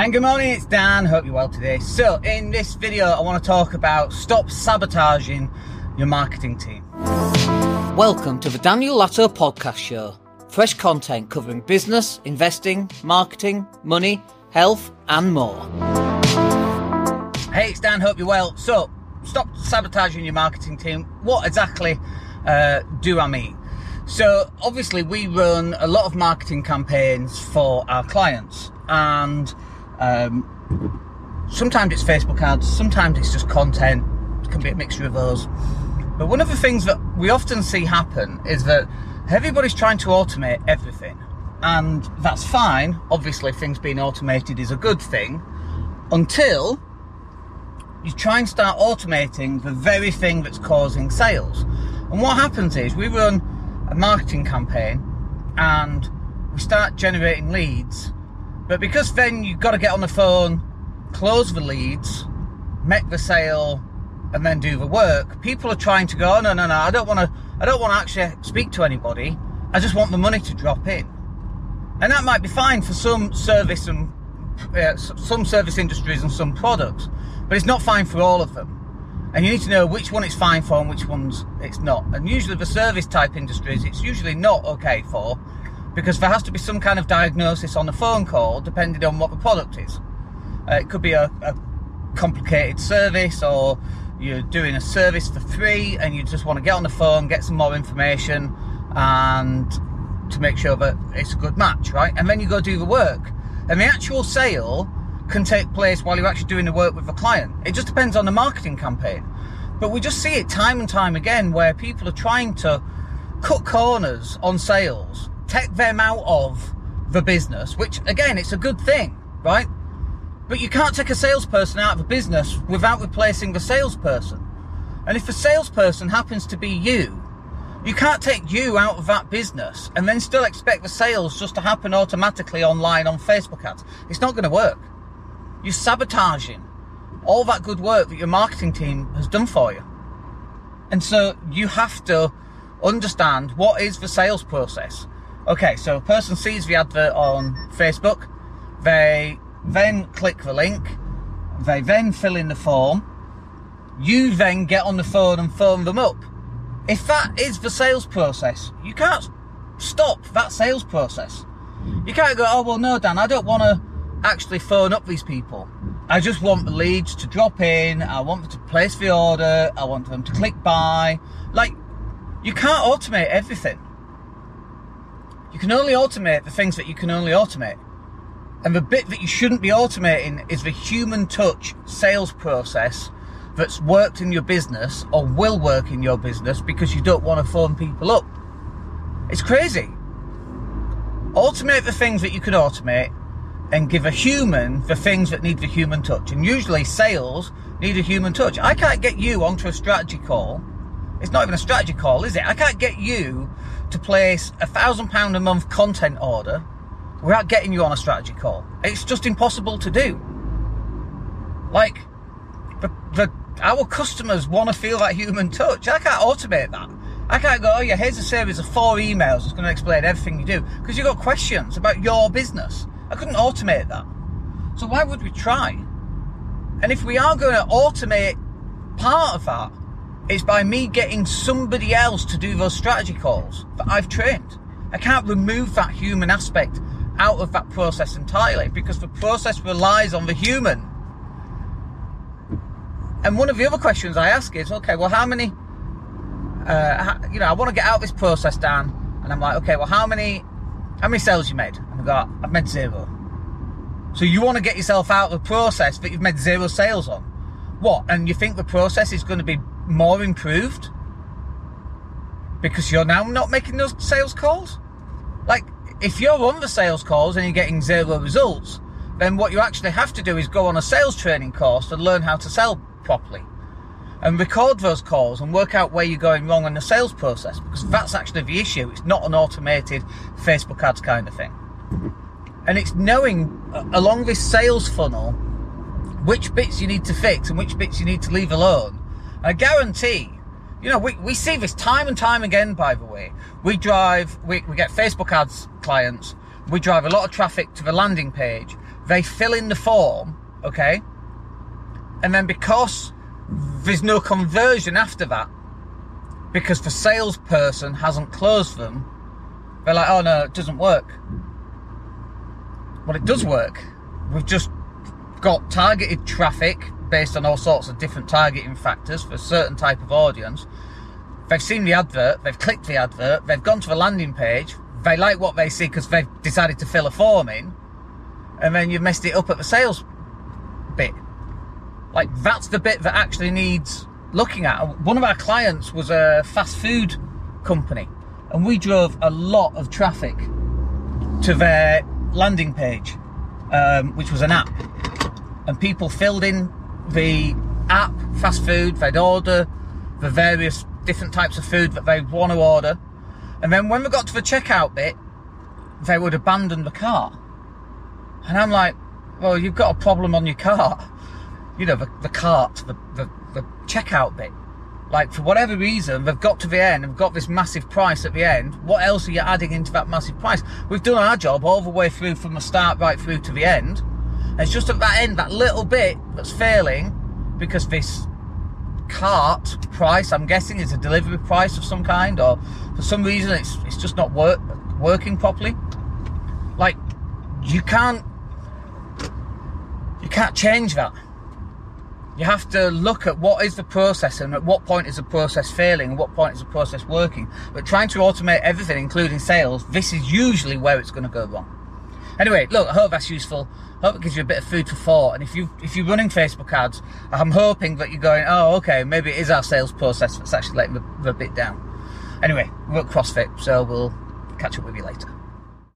And good morning, it's Dan. Hope you're well today. So, in this video, I want to talk about stop sabotaging your marketing team. Welcome to the Daniel Latto Podcast Show. Fresh content covering business, investing, marketing, money, health, and more. Hey, it's Dan. Hope you're well. So, stop sabotaging your marketing team. What exactly uh, do I mean? So, obviously, we run a lot of marketing campaigns for our clients, and um, sometimes it's Facebook ads, sometimes it's just content. It can be a mixture of those. But one of the things that we often see happen is that everybody's trying to automate everything, and that's fine. Obviously, things being automated is a good thing until you try and start automating the very thing that's causing sales. And what happens is we run a marketing campaign and we start generating leads. But because then you've got to get on the phone, close the leads, make the sale, and then do the work, people are trying to go, oh, no, no, no, I don't want to, I don't want to actually speak to anybody. I just want the money to drop in. And that might be fine for some service and uh, some service industries and some products, but it's not fine for all of them and you need to know which one it's fine for and which ones it's not. And usually the service type industries, it's usually not okay for because there has to be some kind of diagnosis on the phone call depending on what the product is. Uh, it could be a, a complicated service or you're doing a service for free and you just want to get on the phone, get some more information and to make sure that it's a good match, right? And then you go do the work. And the actual sale can take place while you're actually doing the work with the client. It just depends on the marketing campaign. But we just see it time and time again where people are trying to cut corners on sales, take them out of the business, which again, it's a good thing, right? But you can't take a salesperson out of a business without replacing the salesperson. And if the salesperson happens to be you, you can't take you out of that business and then still expect the sales just to happen automatically online on Facebook ads. It's not going to work. You're sabotaging all that good work that your marketing team has done for you. And so you have to understand what is the sales process. Okay, so a person sees the advert on Facebook, they then click the link, they then fill in the form, you then get on the phone and phone them up. If that is the sales process, you can't stop that sales process. You can't go, oh, well, no, Dan, I don't want to actually phone up these people. I just want the leads to drop in. I want them to place the order. I want them to click buy. Like, you can't automate everything. You can only automate the things that you can only automate. And the bit that you shouldn't be automating is the human touch sales process that's worked in your business or will work in your business because you don't want to phone people up. It's crazy. Automate the things that you can automate and give a human the things that need the human touch. And usually sales need a human touch. I can't get you onto a strategy call. It's not even a strategy call, is it? I can't get you to place a thousand pound a month content order without getting you on a strategy call. It's just impossible to do. Like, the, the, our customers want to feel that human touch. I can't automate that. I can't go, oh yeah, here's a series of four emails that's going to explain everything you do. Because you've got questions about your business. I couldn't automate that. So why would we try? And if we are going to automate part of that, it's by me getting somebody else to do those strategy calls that I've trained. I can't remove that human aspect out of that process entirely because the process relies on the human. And one of the other questions I ask is, okay, well, how many, uh, you know, I want to get out this process, Dan, and I'm like, okay, well, how many how many sales you made? And I go, I've made zero. So you want to get yourself out of the process that you've made zero sales on. What? And you think the process is going to be more improved? Because you're now not making those sales calls? Like, if you're on the sales calls and you're getting zero results, then what you actually have to do is go on a sales training course and learn how to sell properly and record those calls and work out where you're going wrong in the sales process because that's actually the issue. It's not an automated Facebook ads kind of thing. And it's knowing uh, along this sales funnel which bits you need to fix and which bits you need to leave alone. I guarantee, you know, we, we see this time and time again, by the way. We drive, we, we get Facebook ads clients, we drive a lot of traffic to the landing page. they fill in the form, okay, and then because there's no conversion after that, because the salesperson hasn't closed them, they're like, oh no, it doesn't work. Well, it does work. We've just got targeted traffic based on all sorts of different targeting factors for a certain type of audience. They've seen the advert, they've clicked the advert, they've gone to the landing page, they like what they see because they've decided to fill a form in, and then you've messed it up at the sales bit. Like, that's the bit that actually needs looking at. One of our clients was a fast food company, and we drove a lot of traffic to their landing page, um, which was an app. And people filled in the app, fast food, they'd order the various different types of food that they want to order. And then when we got to the checkout bit, they would abandon the cart. And I'm like, well, you've got a problem on your cart. You know, the, the cart, the, the, the checkout bit. Like, for whatever reason, they've got to the end and got this massive price at the end. What else are you adding into that massive price? We've done our job all the way through from the start right through to the end. It's just at that end, that little bit that's failing because this cart price, I'm guessing, is a delivery price of some kind, or for some reason it's it's just not work working properly. Like you can't you can't change that. You have to look at what is the process and at what point is the process failing and what point is the process working. But trying to automate everything, including sales, this is usually where it's going to go wrong. Anyway, look, I hope that's useful. I hope it gives you a bit of food for thought. And if you if you're running Facebook ads, I'm hoping that you're going, oh, okay, maybe it is our sales process that's actually letting the, the bit down. Anyway, we're at CrossFit, so we'll catch up with you later.